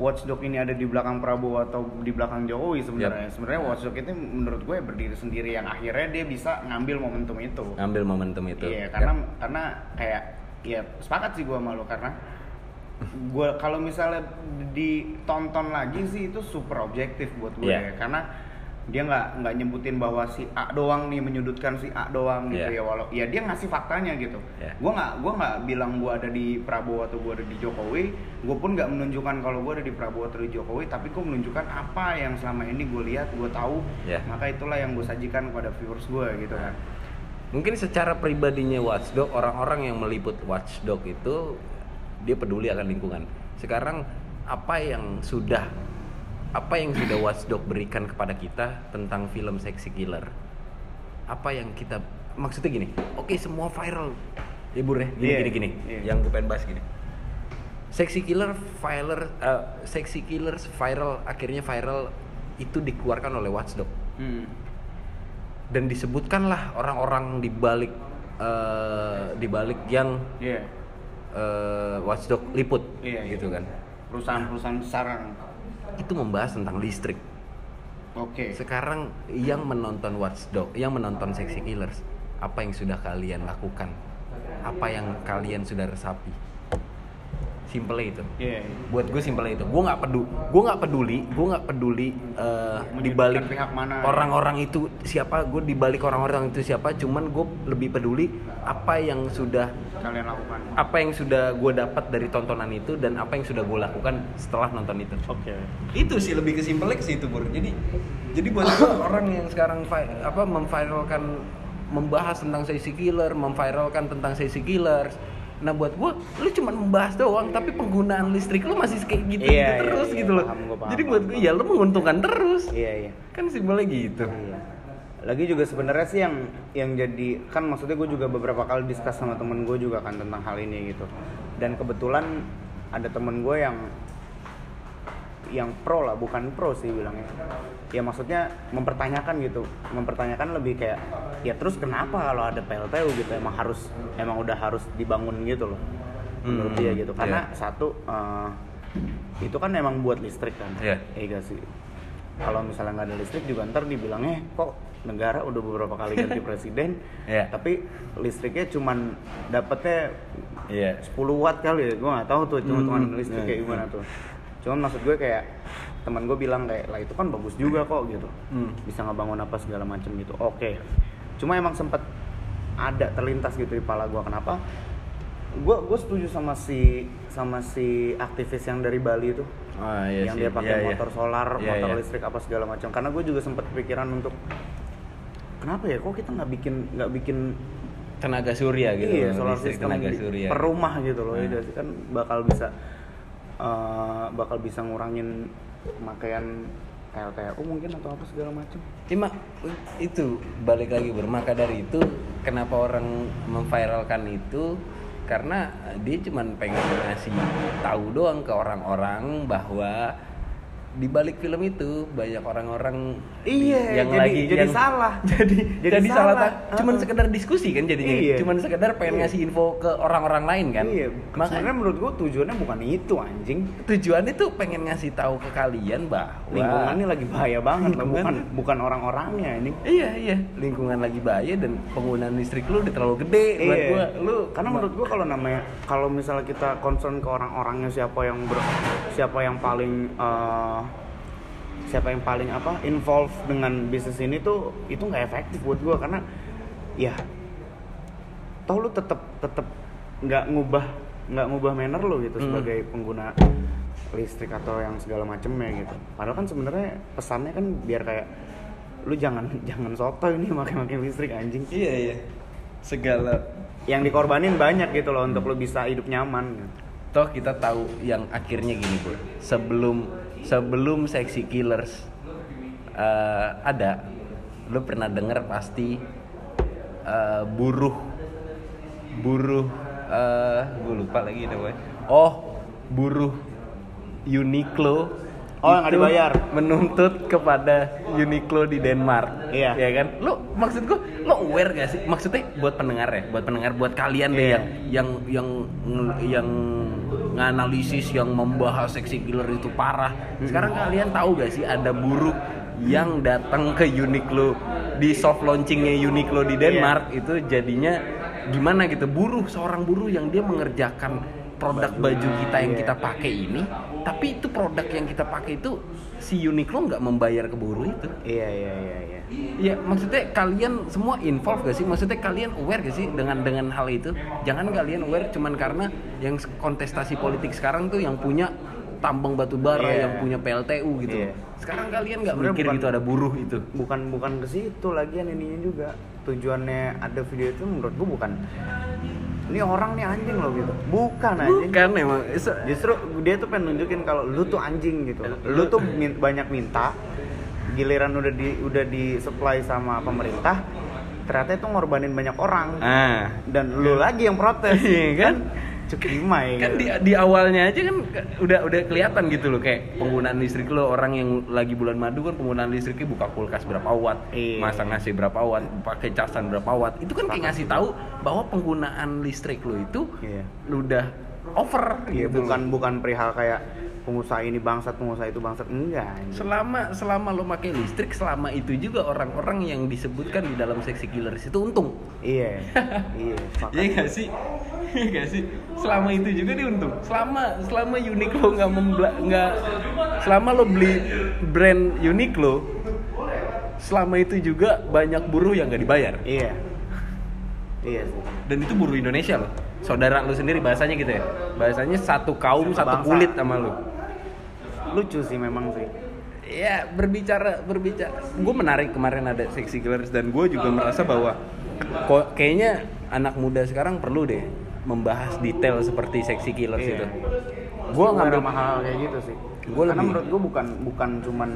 Speaker 2: Watchdog ini ada di belakang Prabowo atau di belakang Jokowi sebenarnya.
Speaker 1: Yap.
Speaker 2: Sebenarnya Watchdog itu menurut gue berdiri sendiri yang akhirnya dia bisa ngambil momentum itu.
Speaker 1: ngambil momentum itu.
Speaker 2: Iya, karena karena kayak ya sepakat sih gue sama lo karena gue kalau misalnya ditonton lagi sih itu super objektif buat gue
Speaker 1: Iya.
Speaker 2: ya. karena dia nggak nggak nyebutin bahwa si A doang nih menyudutkan si A doang gitu
Speaker 1: Iya.
Speaker 2: ya walau ya dia ngasih faktanya gitu
Speaker 1: Iya.
Speaker 2: gue nggak gue nggak bilang gue ada di Prabowo atau gue ada di Jokowi gue pun nggak menunjukkan kalau gue ada di Prabowo atau di Jokowi tapi gue menunjukkan apa yang selama ini gue lihat gue tahu
Speaker 1: Iya.
Speaker 2: maka itulah yang gue sajikan kepada viewers gue gitu kan
Speaker 1: Mungkin secara pribadinya Watchdog, orang-orang yang meliput Watchdog itu dia peduli akan lingkungan. Sekarang apa yang sudah apa yang sudah Watchdog berikan kepada kita tentang film Sexy Killer? Apa yang kita maksudnya gini? Oke, semua viral. Ya Bur ya, gini
Speaker 2: Iya,
Speaker 1: gini gini.
Speaker 2: iya.
Speaker 1: Yang gue pengen bahas gini. Sexy Killer viral eh, Sexy Killers viral akhirnya viral itu dikeluarkan oleh Watchdog
Speaker 2: hmm.
Speaker 1: dan disebutkanlah orang-orang di balik eh, di balik yang
Speaker 2: Iya.
Speaker 1: eh, Watchdog liput
Speaker 2: Iya, iya.
Speaker 1: gitu kan
Speaker 2: perusahaan-perusahaan besar.
Speaker 1: Itu membahas tentang listrik.
Speaker 2: Oke.
Speaker 1: sekarang yang menonton Watchdog yang menonton Sexy Killers apa yang sudah kalian lakukan? Apa yang kalian sudah resapi simple itu
Speaker 2: Iya.
Speaker 1: buat gue simpel itu gue nggak peduli gue nggak peduli gue nggak peduli eh, dibalik
Speaker 2: mana.
Speaker 1: orang-orang itu siapa gue dibalik orang-orang itu siapa cuman gue lebih peduli apa yang sudah
Speaker 2: Kalian lakukan.
Speaker 1: apa yang sudah gue dapat dari tontonan itu dan apa yang sudah gue lakukan setelah nonton itu
Speaker 2: Oke.
Speaker 1: itu sih lebih ke simpelnya ke situ bro jadi jadi buat gue orang yang sekarang apa memviralkan membahas tentang sesi killer memviralkan tentang sesi killers nah buat gue lu cuma membahas doang tapi penggunaan listrik lu masih kayak gitu,
Speaker 2: Iya, iya,
Speaker 1: terus
Speaker 2: iya,
Speaker 1: gitu loh
Speaker 2: paham, paham,
Speaker 1: jadi buat gue ya lu menguntungkan terus
Speaker 2: Iya iya.
Speaker 1: kan simpelnya gitu
Speaker 2: Iya. Lagi juga sebenarnya sih yang yang jadi kan maksudnya gue juga beberapa kali diskus sama temen gue juga kan tentang hal ini gitu. Dan kebetulan ada temen gue yang yang pro lah, bukan pro sih bilangnya. Ya maksudnya mempertanyakan gitu, mempertanyakan lebih kayak ya terus kenapa kalau ada PLTU gitu emang harus emang udah harus dibangun gitu loh. Menurut
Speaker 1: Hmm,
Speaker 2: dia gitu. Karena
Speaker 1: iya.
Speaker 2: satu eh, itu kan emang buat listrik kan.
Speaker 1: Iya.
Speaker 2: Iya sih kalau misalnya nggak ada listrik juga ntar dibilangnya kok negara udah beberapa kali ganti <laughs> presiden
Speaker 1: Iya.
Speaker 2: tapi listriknya cuman dapetnya
Speaker 1: iya
Speaker 2: 10 watt kali ya gue nggak tahu tuh cuma
Speaker 1: Hmm,
Speaker 2: listrik
Speaker 1: iya,
Speaker 2: kayak gimana
Speaker 1: iya.
Speaker 2: tuh cuman maksud gue kayak teman gue bilang kayak lah itu kan bagus juga kok gitu
Speaker 1: Hmm.
Speaker 2: bisa ngebangun apa segala macam gitu oke cuma emang sempet ada terlintas gitu di kepala gue kenapa gue gue setuju sama si sama si aktivis yang dari Bali itu
Speaker 1: Ah, iya
Speaker 2: yang
Speaker 1: sih.
Speaker 2: dia pakai
Speaker 1: Iya, iya.
Speaker 2: motor solar,
Speaker 1: Iya,
Speaker 2: motor
Speaker 1: iya.
Speaker 2: listrik apa segala macam. Karena gue juga sempat kepikiran untuk kenapa ya kok kita nggak bikin nggak bikin
Speaker 1: tenaga surya gitu
Speaker 2: iya solar
Speaker 1: listrik
Speaker 2: system
Speaker 1: tenaga
Speaker 2: di-
Speaker 1: surya
Speaker 2: per rumah gitu loh
Speaker 1: Nah.
Speaker 2: nggak sih? kan bakal bisa eh, bakal bisa ngurangin pemakaian LTU mungkin atau apa segala macam.
Speaker 1: Cuma itu balik lagi bro. Maka dari itu kenapa orang memviralkan itu karena dia cuman pengen ngasih tahu doang ke orang-orang bahwa di balik film itu banyak orang-orang
Speaker 2: Iya, jadi- jadi salah. <laughs>
Speaker 1: jadi
Speaker 2: Jadi
Speaker 1: jadi, salah,
Speaker 2: salah.
Speaker 1: cuman
Speaker 2: Heeh.
Speaker 1: sekedar diskusi kan jadinya
Speaker 2: Iya.
Speaker 1: cuman sekedar pengen
Speaker 2: Iya.
Speaker 1: ngasih info ke orang-orang lain kan
Speaker 2: Iya,
Speaker 1: Makanya-
Speaker 2: sebenarnya menurut gue tujuannya bukan itu anjing.
Speaker 1: tujuannya tuh pengen ngasih tahu ke kalian bahwa
Speaker 2: Lingkungannya lagi bahaya banget lah, bukan bukan orang-orangnya ini.
Speaker 1: Iya iya, lingkungan lagi bahaya dan penggunaan listrik lu udah terlalu gede buat
Speaker 2: Iya.
Speaker 1: gua. Lu
Speaker 2: karena menurut gua kalau namanya kalau misalnya kita concern ke orang-orangnya siapa yang ber, siapa yang paling eh, siapa yang paling apa involved dengan bisnis ini tuh itu nggak efektif buat gua karena ya toh lu tetap tetap nggak ngubah nggak ngubah manner lu gitu
Speaker 1: Hmm.
Speaker 2: sebagai pengguna listrik atau yang segala macemnya gitu padahal kan sebenarnya pesannya kan biar kayak lu jangan <laughs> jangan soto ini makin-makin listrik anjing
Speaker 1: Iya iya. Segala
Speaker 2: yang dikorbanin banyak gitu loh untuk lo bisa hidup nyaman
Speaker 1: toh kita tahu yang akhirnya gini bro. Sebelum sebelum seksi killers eh, ada, lu pernah denger pasti eh, buruh buruh eh gue lupa lagi namanya. Oh buruh Uniqlo
Speaker 2: Oh, yang nggak dibayar.
Speaker 1: menuntut kepada Uniqlo di Denmark.
Speaker 2: Iya.
Speaker 1: Ya kan? Lo maksud gua lo aware gak sih? Maksudnya buat pendengar ya, buat pendengar buat kalian deh
Speaker 2: Iya.
Speaker 1: yang yang yang yang nganalisis yang membahas seksi killer itu parah. Sekarang kalian tahu gak sih ada buruh yang datang ke Uniqlo di soft launchingnya Uniqlo di Denmark itu jadinya gimana gitu buruh seorang buruh yang dia mengerjakan produk baju kita yang
Speaker 2: Iya.
Speaker 1: kita pakai ini tapi itu produk yang kita pakai itu si Uniqlo nggak membayar ke buruh itu.
Speaker 2: Iya iya iya iya.
Speaker 1: Ya maksudnya kalian semua involve gak sih? Maksudnya kalian aware gak sih dengan dengan hal itu? Jangan kalian aware cuman karena yang kontestasi politik sekarang tuh yang punya tambang batu bara
Speaker 2: Iya.
Speaker 1: yang punya PLTU gitu.
Speaker 2: Iya.
Speaker 1: sekarang kalian nggak mikir
Speaker 2: bukan-
Speaker 1: gitu ada buruh itu.
Speaker 2: Bukan bukan ke situ lagian ininya juga. Tujuannya ada video itu menurut gua bukan ini orang nih anjing loh gitu. Bukan anjing.
Speaker 1: Bukan emang.
Speaker 2: Justru dia tuh pengen nunjukin kalau lu tuh anjing gitu.
Speaker 1: Lu-
Speaker 2: tuh min- banyak minta giliran udah di udah di supply sama pemerintah ternyata itu ngorbanin banyak orang.
Speaker 1: Ah.
Speaker 2: Dan lu lagi yang protes
Speaker 1: Iya kan?
Speaker 2: Cek lima ya
Speaker 1: kan di, di awalnya aja kan udah udah kelihatan gitu loh kayak penggunaan listrik lo orang yang lagi bulan madu kan penggunaan listriknya buka kulkas berapa watt
Speaker 2: Iya.
Speaker 1: masak nasi berapa watt pakai casan berapa watt itu kan kayak ngasih tahu bahwa penggunaan listrik lo itu
Speaker 2: Iya.
Speaker 1: lu udah over
Speaker 2: Iya,
Speaker 1: gitu
Speaker 2: bukan bukan perihal kayak pengusaha ini bangsat, pengusaha itu bangsat. Enggak. anjing.
Speaker 1: selama selama lo pakai listrik selama itu juga orang-orang yang disebutkan di dalam seksi killers itu untung
Speaker 2: Iya. <laughs> iya.
Speaker 1: Iya gak sih? <laughs> Iya gak sih? Selama itu juga dia untung. Selama selama Uniqlo nggak membela nggak selama lo beli brand Uniqlo, selama itu juga banyak buruh yang nggak dibayar.
Speaker 2: Iya. Iya sih.
Speaker 1: Dan itu buruh Indonesia loh. Saudara lo sendiri bahasanya gitu ya. Bahasanya satu kaum
Speaker 2: Satu
Speaker 1: satu
Speaker 2: bangsa.
Speaker 1: kulit sama lo.
Speaker 2: Lucu sih memang sih.
Speaker 1: Ya berbicara berbicara, gue menarik kemarin ada seksi killers dan gue juga merasa bahwa kok kayaknya anak muda sekarang perlu deh membahas detail seperti seksi killers
Speaker 2: Iya.
Speaker 1: itu. Gue ngambil
Speaker 2: sama hal kayak gitu sih.
Speaker 1: Gua
Speaker 2: Karena
Speaker 1: lebih-
Speaker 2: menurut gue bukan bukan cuman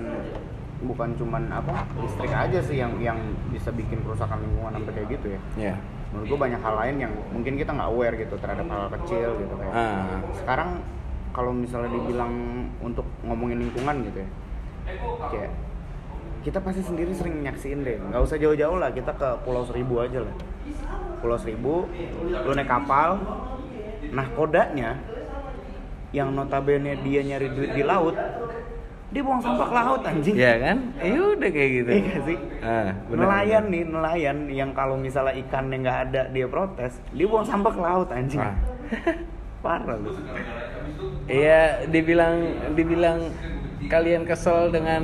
Speaker 2: bukan cuman apa listrik aja sih yang yang bisa bikin kerusakan lingkungan sampai kayak gitu ya.
Speaker 1: ya.
Speaker 2: Menurut gue banyak hal lain yang mungkin kita nggak aware gitu terhadap hal kecil gitu kayak.
Speaker 1: Ah.
Speaker 2: Sekarang kalau misalnya dibilang untuk ngomongin lingkungan gitu ya, kayak kita pasti sendiri sering nyaksiin deh. Nggak usah jauh-jauh lah, kita ke Pulau Seribu aja lah. Pulau Seribu, lu naik kapal, nah kodanya yang notabene dia nyari duit di laut, dia buang sampah ke laut anjing.
Speaker 1: Ya kan? Eh udah kayak gitu.
Speaker 2: Iya sih?
Speaker 1: Ah, benar,
Speaker 2: nelayan
Speaker 1: benar.
Speaker 2: nih, nelayan yang kalau misalnya ikannya nggak ada dia protes, dia buang sampah ke laut anjing.
Speaker 1: Ah. <laughs>
Speaker 2: Parah lu.
Speaker 1: Iya, dibilang dibilang kalian kesel dengan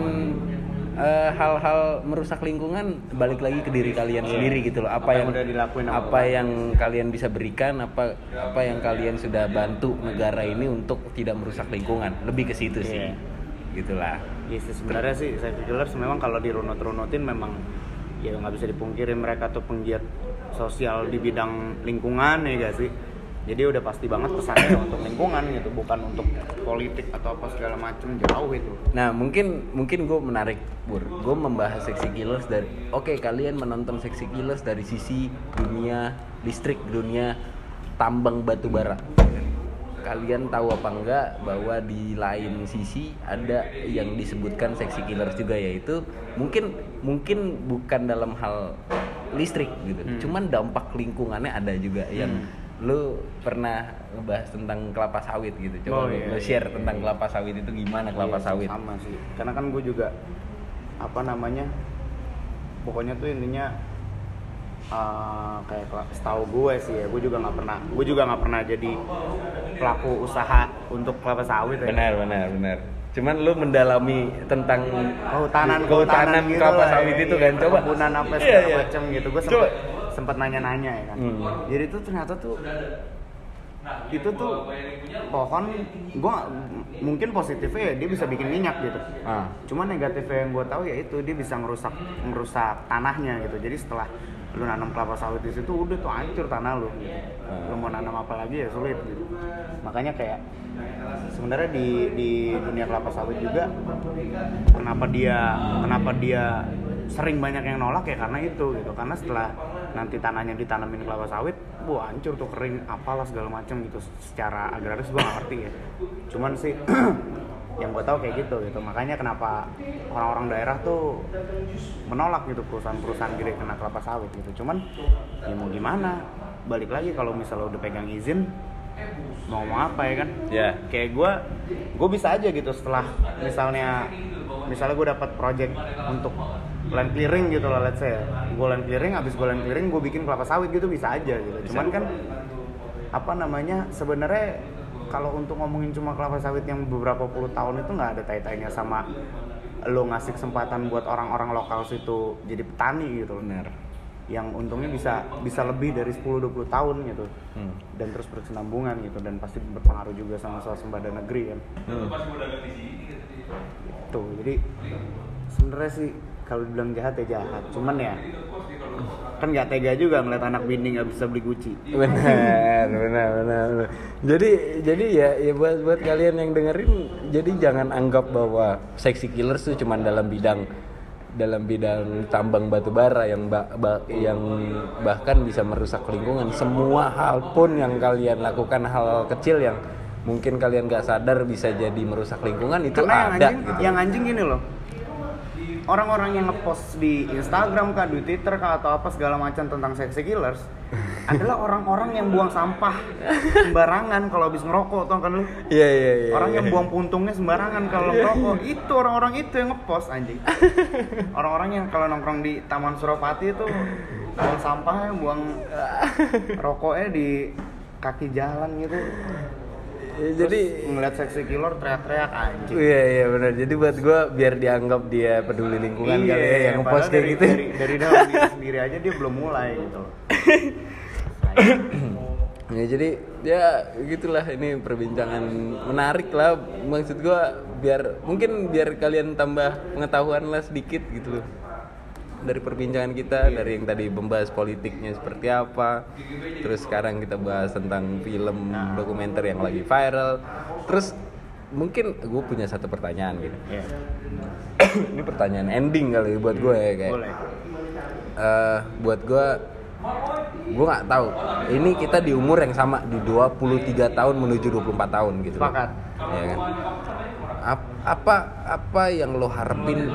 Speaker 1: eh, hal-hal merusak lingkungan, balik lagi ke diri kalian
Speaker 2: Iya.
Speaker 1: sendiri gitu loh. Apa,
Speaker 2: Apa yang
Speaker 1: yang
Speaker 2: udah dilakuin
Speaker 1: apa yang kalian bisa berikan, apa apa yang kalian sudah bantu negara ini untuk tidak merusak lingkungan. Lebih ke situ sih.
Speaker 2: Iya.
Speaker 1: Gitulah.
Speaker 2: Iya sih sebenarnya sih saya killers memang kalau dirunut-runutin memang ya nggak bisa dipungkiri mereka tuh penggiat sosial di bidang lingkungan ya gak sih. Jadi udah pasti banget pesannya <clears throat> untuk lingkungan gitu, bukan untuk politik atau apa segala macem jauh itu.
Speaker 1: Nah mungkin mungkin gue menarik Bur, gue membahas seksi killers dari oke kalian menonton seksi killers dari sisi dunia listrik, dunia tambang batu bara. Kalian tahu apa enggak bahwa di lain sisi ada yang disebutkan seksi killers juga yaitu mungkin mungkin bukan dalam hal listrik gitu,
Speaker 2: Hmm.
Speaker 1: cuman dampak lingkungannya ada juga yang lu pernah ngebahas tentang kelapa sawit gitu,
Speaker 2: Oh,
Speaker 1: coba lu-
Speaker 2: iya,
Speaker 1: lu
Speaker 2: iya.
Speaker 1: share tentang kelapa sawit itu gimana kelapa
Speaker 2: Iya,
Speaker 1: sawit?
Speaker 2: sama sih karena kan gue juga apa namanya pokoknya tuh intinya eh, kayak setahu gue sih ya gue juga nggak pernah gue juga nggak pernah jadi pelaku usaha untuk kelapa sawit ya
Speaker 1: Benar, benar, benar. Cuman lu mendalami tentang
Speaker 2: kehutanan
Speaker 1: kehutanan
Speaker 2: gitu
Speaker 1: kelapa sawit
Speaker 2: ya,
Speaker 1: itu
Speaker 2: iya,
Speaker 1: kan. Coba
Speaker 2: perkebunan apa
Speaker 1: Iya,
Speaker 2: segala
Speaker 1: iya.
Speaker 2: macam gitu gue sempet sempet nanya-nanya ya kan
Speaker 1: Hmm.
Speaker 2: jadi tuh ternyata tuh itu tuh pohon gue mungkin positifnya ya dia bisa bikin minyak gitu
Speaker 1: Ah.
Speaker 2: Cuman negatifnya yang gue tahu ya itu dia bisa ngerusak ngerusak tanahnya gitu. Jadi setelah lu nanam kelapa sawit di situ udah tuh hancur tanah lu. Gitu. Lu mau nanam apa lagi ya sulit gitu. Makanya kayak sebenarnya di di dunia kelapa sawit juga kenapa dia kenapa dia sering banyak yang nolak ya karena itu gitu. Karena setelah nanti tanahnya ditanamin kelapa sawit, wah hancur tuh kering apalah segala macam gitu. Secara agraris gue gak ngerti ya. Cuman sih <clears throat> yang gue tahu kayak gitu gitu makanya kenapa orang-orang daerah tuh menolak gitu perusahaan-perusahaan gede kena kelapa sawit gitu cuman ya mau gimana balik lagi kalau misalnya udah pegang izin mau ngomong apa ya kan
Speaker 1: Ya.
Speaker 2: kayak gue gue bisa aja gitu setelah misalnya misalnya gue dapat project untuk land clearing gitu lah let's say. Gue land clearing abis gue land clearing gue bikin kelapa sawit gitu bisa aja gitu. Cuman kan apa namanya sebenarnya kalau untuk ngomongin cuma kelapa sawit yang beberapa puluh tahun itu nggak ada tai-tainya sama lo ngasih kesempatan buat orang-orang lokal situ jadi petani gitu.
Speaker 1: Benar.
Speaker 2: yang untungnya bisa bisa lebih dari 10-20 tahun gitu.
Speaker 1: Hmm.
Speaker 2: dan terus berkesinambungan gitu dan pasti berpengaruh juga sama swasembada negeri kan.
Speaker 1: Hmm.
Speaker 2: tuh jadi sebenarnya sih kalau dibilang jahat ya jahat. Cuman ya kan nggak tega juga ngeliat anak bini nggak bisa beli Gucci.
Speaker 1: Benar benar benar jadi jadi ya ya buat buat kalian yang dengerin jadi jangan anggap bahwa seksi killers tuh cuman dalam bidang dalam bidang tambang batu bara yang ba- ba- yang bahkan bisa merusak lingkungan. Semua hal pun yang kalian lakukan hal kecil yang mungkin kalian gak sadar bisa jadi merusak lingkungan itu
Speaker 2: karena yang
Speaker 1: ada
Speaker 2: anjing
Speaker 1: gitu.
Speaker 2: yang anjing gini loh orang-orang yang ngepost di Instagram kah, di Twitter kah atau apa segala macam tentang sexy killers adalah orang-orang yang buang sampah sembarangan kalau habis ngerokok tau kan lu
Speaker 1: Iya iya iya.
Speaker 2: orang yang
Speaker 1: iya.
Speaker 2: buang puntungnya sembarangan kalau ngerokok itu orang-orang itu yang ngepost anjing orang-orang yang kalau nongkrong di Taman Suropati itu buang sampahnya buang rokoknya di kaki jalan gitu Terus
Speaker 1: jadi
Speaker 2: ngeliat seksi killer teriak-teriak anjing.
Speaker 1: Iya iya benar. Jadi buat gua biar dianggap dia peduli lingkungan kali ya yang ngepost
Speaker 2: padahal
Speaker 1: kayak gitu.
Speaker 2: dari, dari dalam diri <laughs> sendiri aja dia belum mulai gitu. <coughs>
Speaker 1: Ya jadi ya gitulah. Ini perbincangan menarik lah. Maksud gua biar mungkin biar kalian tambah pengetahuan lah sedikit gitu loh dari perbincangan kita dari yang tadi membahas politiknya seperti apa. Terus sekarang kita bahas tentang film dokumenter yang lagi viral. Terus mungkin gue punya satu pertanyaan gitu.
Speaker 2: Iya. <coughs>
Speaker 1: ini pertanyaan ending kali buat gue ya kayak.
Speaker 2: Boleh.
Speaker 1: Eh buat gue gue nggak tahu. Ini kita di umur yang sama di 23 tahun menuju 24 tahun gitu.
Speaker 2: Sepakat.
Speaker 1: ya kan? Ap- apa apa yang lo harapin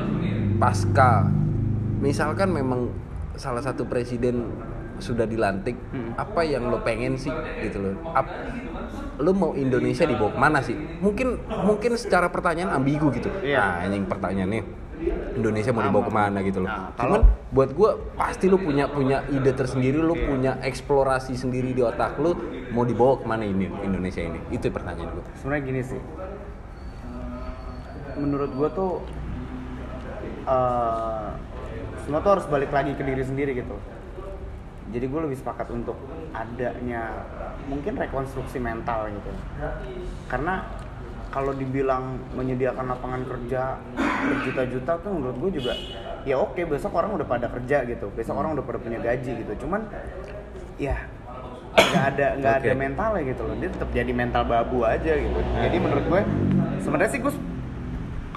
Speaker 1: pasca misalkan memang salah satu presiden sudah dilantik
Speaker 2: Hmm.
Speaker 1: apa yang lo pengen sih gitu loh. Ap- lo mau Indonesia dibawa ke mana sih? Mungkin mungkin secara pertanyaan ambigu gitu.
Speaker 2: Iya.
Speaker 1: nah anjing pertanyaannya Indonesia mau dibawa
Speaker 2: ke
Speaker 1: mana gitu loh.
Speaker 2: Nah,
Speaker 1: cuman
Speaker 2: kalau-
Speaker 1: buat gue pasti lo punya punya ide tersendiri lo punya eksplorasi sendiri di otak lo mau dibawa ke mana ini Indonesia ini? Itu pertanyaan gue
Speaker 2: sebenarnya gini sih. Menurut gue tuh eh, semua tuh harus balik lagi ke diri sendiri gitu. Jadi gue lebih sepakat untuk adanya mungkin rekonstruksi mental gitu. Karena kalau dibilang menyediakan lapangan kerja berjuta-juta tuh menurut gue juga ya oke besok orang udah pada kerja gitu. Besok orang udah pada punya gaji gitu. Cuman ya nggak ada nggak ada
Speaker 1: Oke.
Speaker 2: mentalnya gitu loh. Dia tetap jadi mental babu aja gitu. Jadi menurut gue sebenarnya sih gue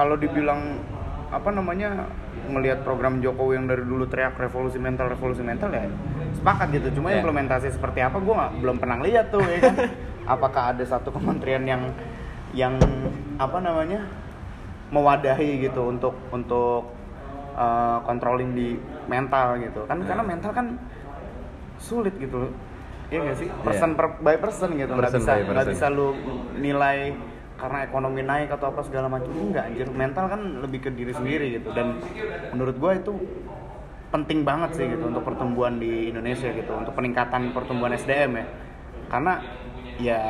Speaker 2: kalau dibilang apa namanya melihat program Jokowi yang dari dulu teriak revolusi mental revolusi mental ya sepakat gitu. Cuma
Speaker 1: Ya.
Speaker 2: implementasi seperti apa gue belum pernah lihat tuh ya kan? <laughs> Apakah ada satu kementerian yang yang apa namanya mewadahi gitu untuk untuk uh, controlling di mental gitu. Kan karena mental kan sulit gitu loh. Iya gak sih? Person per, by person gitu nggak bisa nggak bisa lu nilai karena ekonomi naik atau apa segala macam enggak anjir. Mental kan lebih ke diri sendiri gitu. Dan menurut gue itu penting banget sih gitu untuk pertumbuhan di Indonesia gitu untuk peningkatan pertumbuhan SDM ya. Karena ya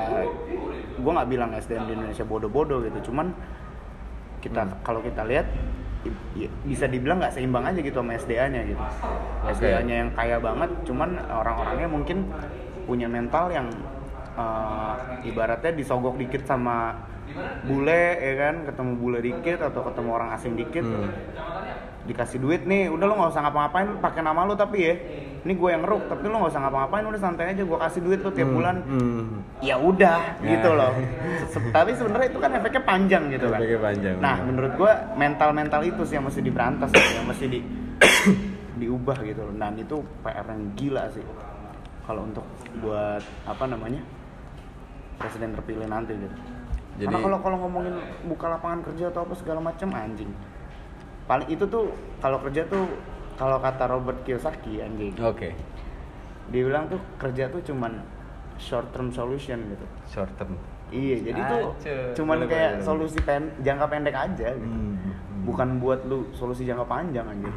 Speaker 2: gue nggak bilang SDM di Indonesia bodoh-bodoh gitu. Cuman kita kalau kita lihat bisa dibilang nggak seimbang aja gitu sama SDA-nya gitu.
Speaker 1: Oke.
Speaker 2: SDA-nya yang kaya banget cuman orang-orangnya mungkin punya mental yang eh, ibaratnya disogok dikit sama bule ya kan? Ketemu bule dikit atau ketemu orang asing dikit.
Speaker 1: Hmm.
Speaker 2: dikasih duit. Nih udah lo nggak usah ngapa-ngapain pakai nama lo tapi ya. Ini gue yang ngeruk tapi lo nggak usah ngapa-ngapain udah santai aja. Gue kasih duit lo tiap
Speaker 1: Hmm,
Speaker 2: bulan.
Speaker 1: Hmm.
Speaker 2: ya udah
Speaker 1: Ya.
Speaker 2: gitu loh. Tapi sebenarnya itu kan efeknya panjang gitu kan.
Speaker 1: Efeknya panjang,
Speaker 2: nah menurut gua mental mental itu sih yang mesti diberantas gitu, yang mesti di <coughs> diubah gitu loh. Dan itu PR yang gila sih. Kalau untuk buat apa namanya presiden terpilih nanti gitu
Speaker 1: Jadi-
Speaker 2: karena kalau kalau ngomongin buka lapangan kerja atau apa segala macam anjing. Paling itu tuh kalau kerja tuh kalau kata Robert Kiyosaki anjing.
Speaker 1: Oke.
Speaker 2: Dia bilang tuh kerja tuh cuman short term solution gitu.
Speaker 1: Short term.
Speaker 2: Iya, jadi tuh cuman
Speaker 1: boleh,
Speaker 2: kayak solusi pen, jangka pendek aja gitu.
Speaker 1: Hmm.
Speaker 2: Bukan buat lu solusi jangka panjang anjir.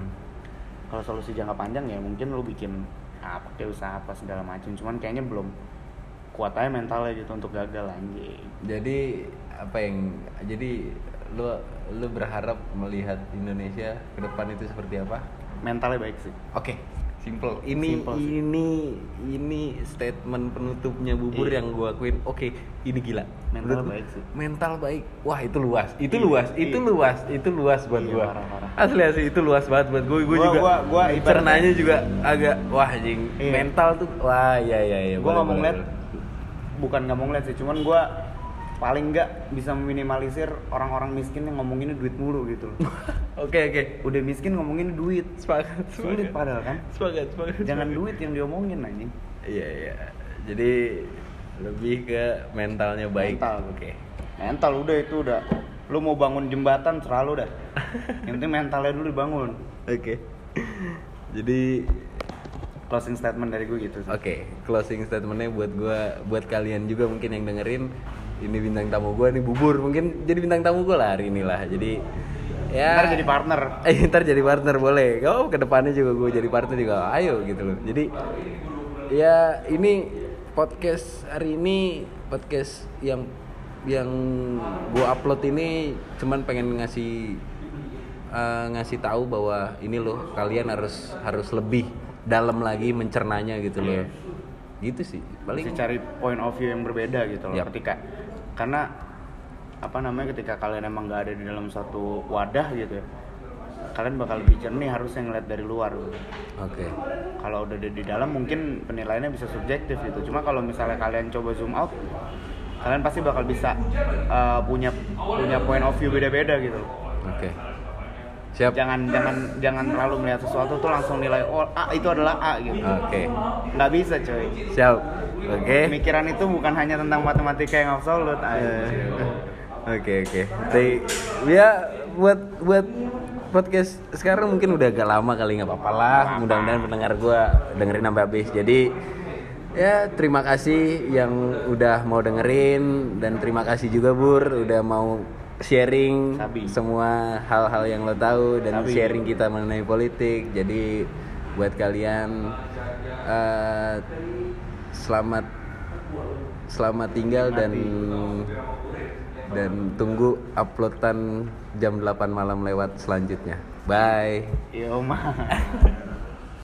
Speaker 2: Kalau solusi jangka panjang ya mungkin lu bikin apa kayak usaha apa segala macam, cuman kayaknya belum kuat aja mentalnya gitu untuk gagal anjing.
Speaker 1: Jadi apa yang jadi lu lu berharap melihat Indonesia ke depan itu seperti apa?
Speaker 2: Mentalnya baik sih.
Speaker 1: Oke, simple. Ini
Speaker 2: Simple sih.
Speaker 1: ini ini statement penutupnya bubur
Speaker 2: Iya.
Speaker 1: yang gua akuin. Oke, ini gila.
Speaker 2: Mental
Speaker 1: Menurut gua,
Speaker 2: baik sih.
Speaker 1: Mental baik. Wah, itu luas. Itu
Speaker 2: Iya,
Speaker 1: luas. Itu
Speaker 2: iya.
Speaker 1: luas. Itu luas buat
Speaker 2: Iya,
Speaker 1: gua.
Speaker 2: parah, parah.
Speaker 1: Asli asli itu luas banget buat gua. Gua
Speaker 2: Gua-
Speaker 1: juga.
Speaker 2: gua- gua ibaratnya-
Speaker 1: cernanya juga agak wah jing.
Speaker 2: Iya.
Speaker 1: Mental tuh wah ya ya ya.
Speaker 2: Gua
Speaker 1: boleh, boleh,
Speaker 2: ngeliat,
Speaker 1: boleh.
Speaker 2: Bukan nggak mau ngeliat sih, cuman gua paling nggak bisa meminimalisir orang-orang miskin yang ngomonginnya duit mulu gitu loh. <laughs>
Speaker 1: Oke oke.
Speaker 2: Udah miskin ngomongin duit,
Speaker 1: Sepakat.
Speaker 2: sulit padahal kan.
Speaker 1: Sepakat sepakat.
Speaker 2: Jangan
Speaker 1: sepakat.
Speaker 2: duit yang diomongin anjing.
Speaker 1: Iya iya. Jadi lebih ke mentalnya baik.
Speaker 2: Mental.
Speaker 1: Oke.
Speaker 2: mental udah itu udah lu mau bangun jembatan selalu dah <laughs> yang penting mentalnya dulu dibangun
Speaker 1: Oke. Jadi
Speaker 2: closing statement dari gue gitu.
Speaker 1: Oke, closing statementnya buat gua, buat kalian juga mungkin yang dengerin ini bintang tamu gua nih bubur mungkin jadi bintang tamu gua lah hari ini lah. Jadi ya.
Speaker 2: Ntar jadi partner. <laughs>
Speaker 1: Eh, ntar jadi partner boleh. Kau ke depannya juga gue jadi partner juga. Ayo gitu loh. Jadi ya ini podcast hari ini podcast yang yang gue upload ini cuman pengen ngasih eh, ngasih tahu bahwa ini loh kalian harus harus lebih dalam lagi mencernanya gitu loh.
Speaker 2: Iya.
Speaker 1: Gitu sih. Paling
Speaker 2: Mesti cari point of view yang berbeda gitu loh
Speaker 1: Yap.
Speaker 2: ketika karena apa namanya ketika kalian emang nggak ada di dalam satu wadah gitu ya kalian bakal lebih jernih harusnya ngeliat dari luar gitu.
Speaker 1: Oke.
Speaker 2: kalau udah ada di dalam mungkin penilaiannya bisa subjektif gitu cuma kalau misalnya kalian coba zoom out kalian pasti bakal bisa uh, punya punya point of view beda-beda gitu
Speaker 1: Oke. Siap.
Speaker 2: jangan jangan jangan terlalu melihat sesuatu tuh langsung nilai oh A itu adalah A gitu
Speaker 1: Oke.
Speaker 2: nggak bisa coy
Speaker 1: Siap. Oke.
Speaker 2: pemikiran itu bukan hanya tentang matematika yang absolut anjir.
Speaker 1: Oke oke. Jadi ya buat buat podcast sekarang mungkin udah agak lama kali nggak apa-apa lah. Mudah-mudahan pendengar gua dengerin sampai habis. Jadi ya terima kasih yang udah mau dengerin dan terima kasih juga Bur udah mau sharing
Speaker 2: Sabi.
Speaker 1: semua hal-hal yang lo tahu dan
Speaker 2: Sabi.
Speaker 1: sharing kita mengenai politik. Jadi buat kalian eh, selamat selamat tinggal dan dan tunggu uploadan jam 8 malam lewat selanjutnya. Bye.
Speaker 2: Yo mah <laughs>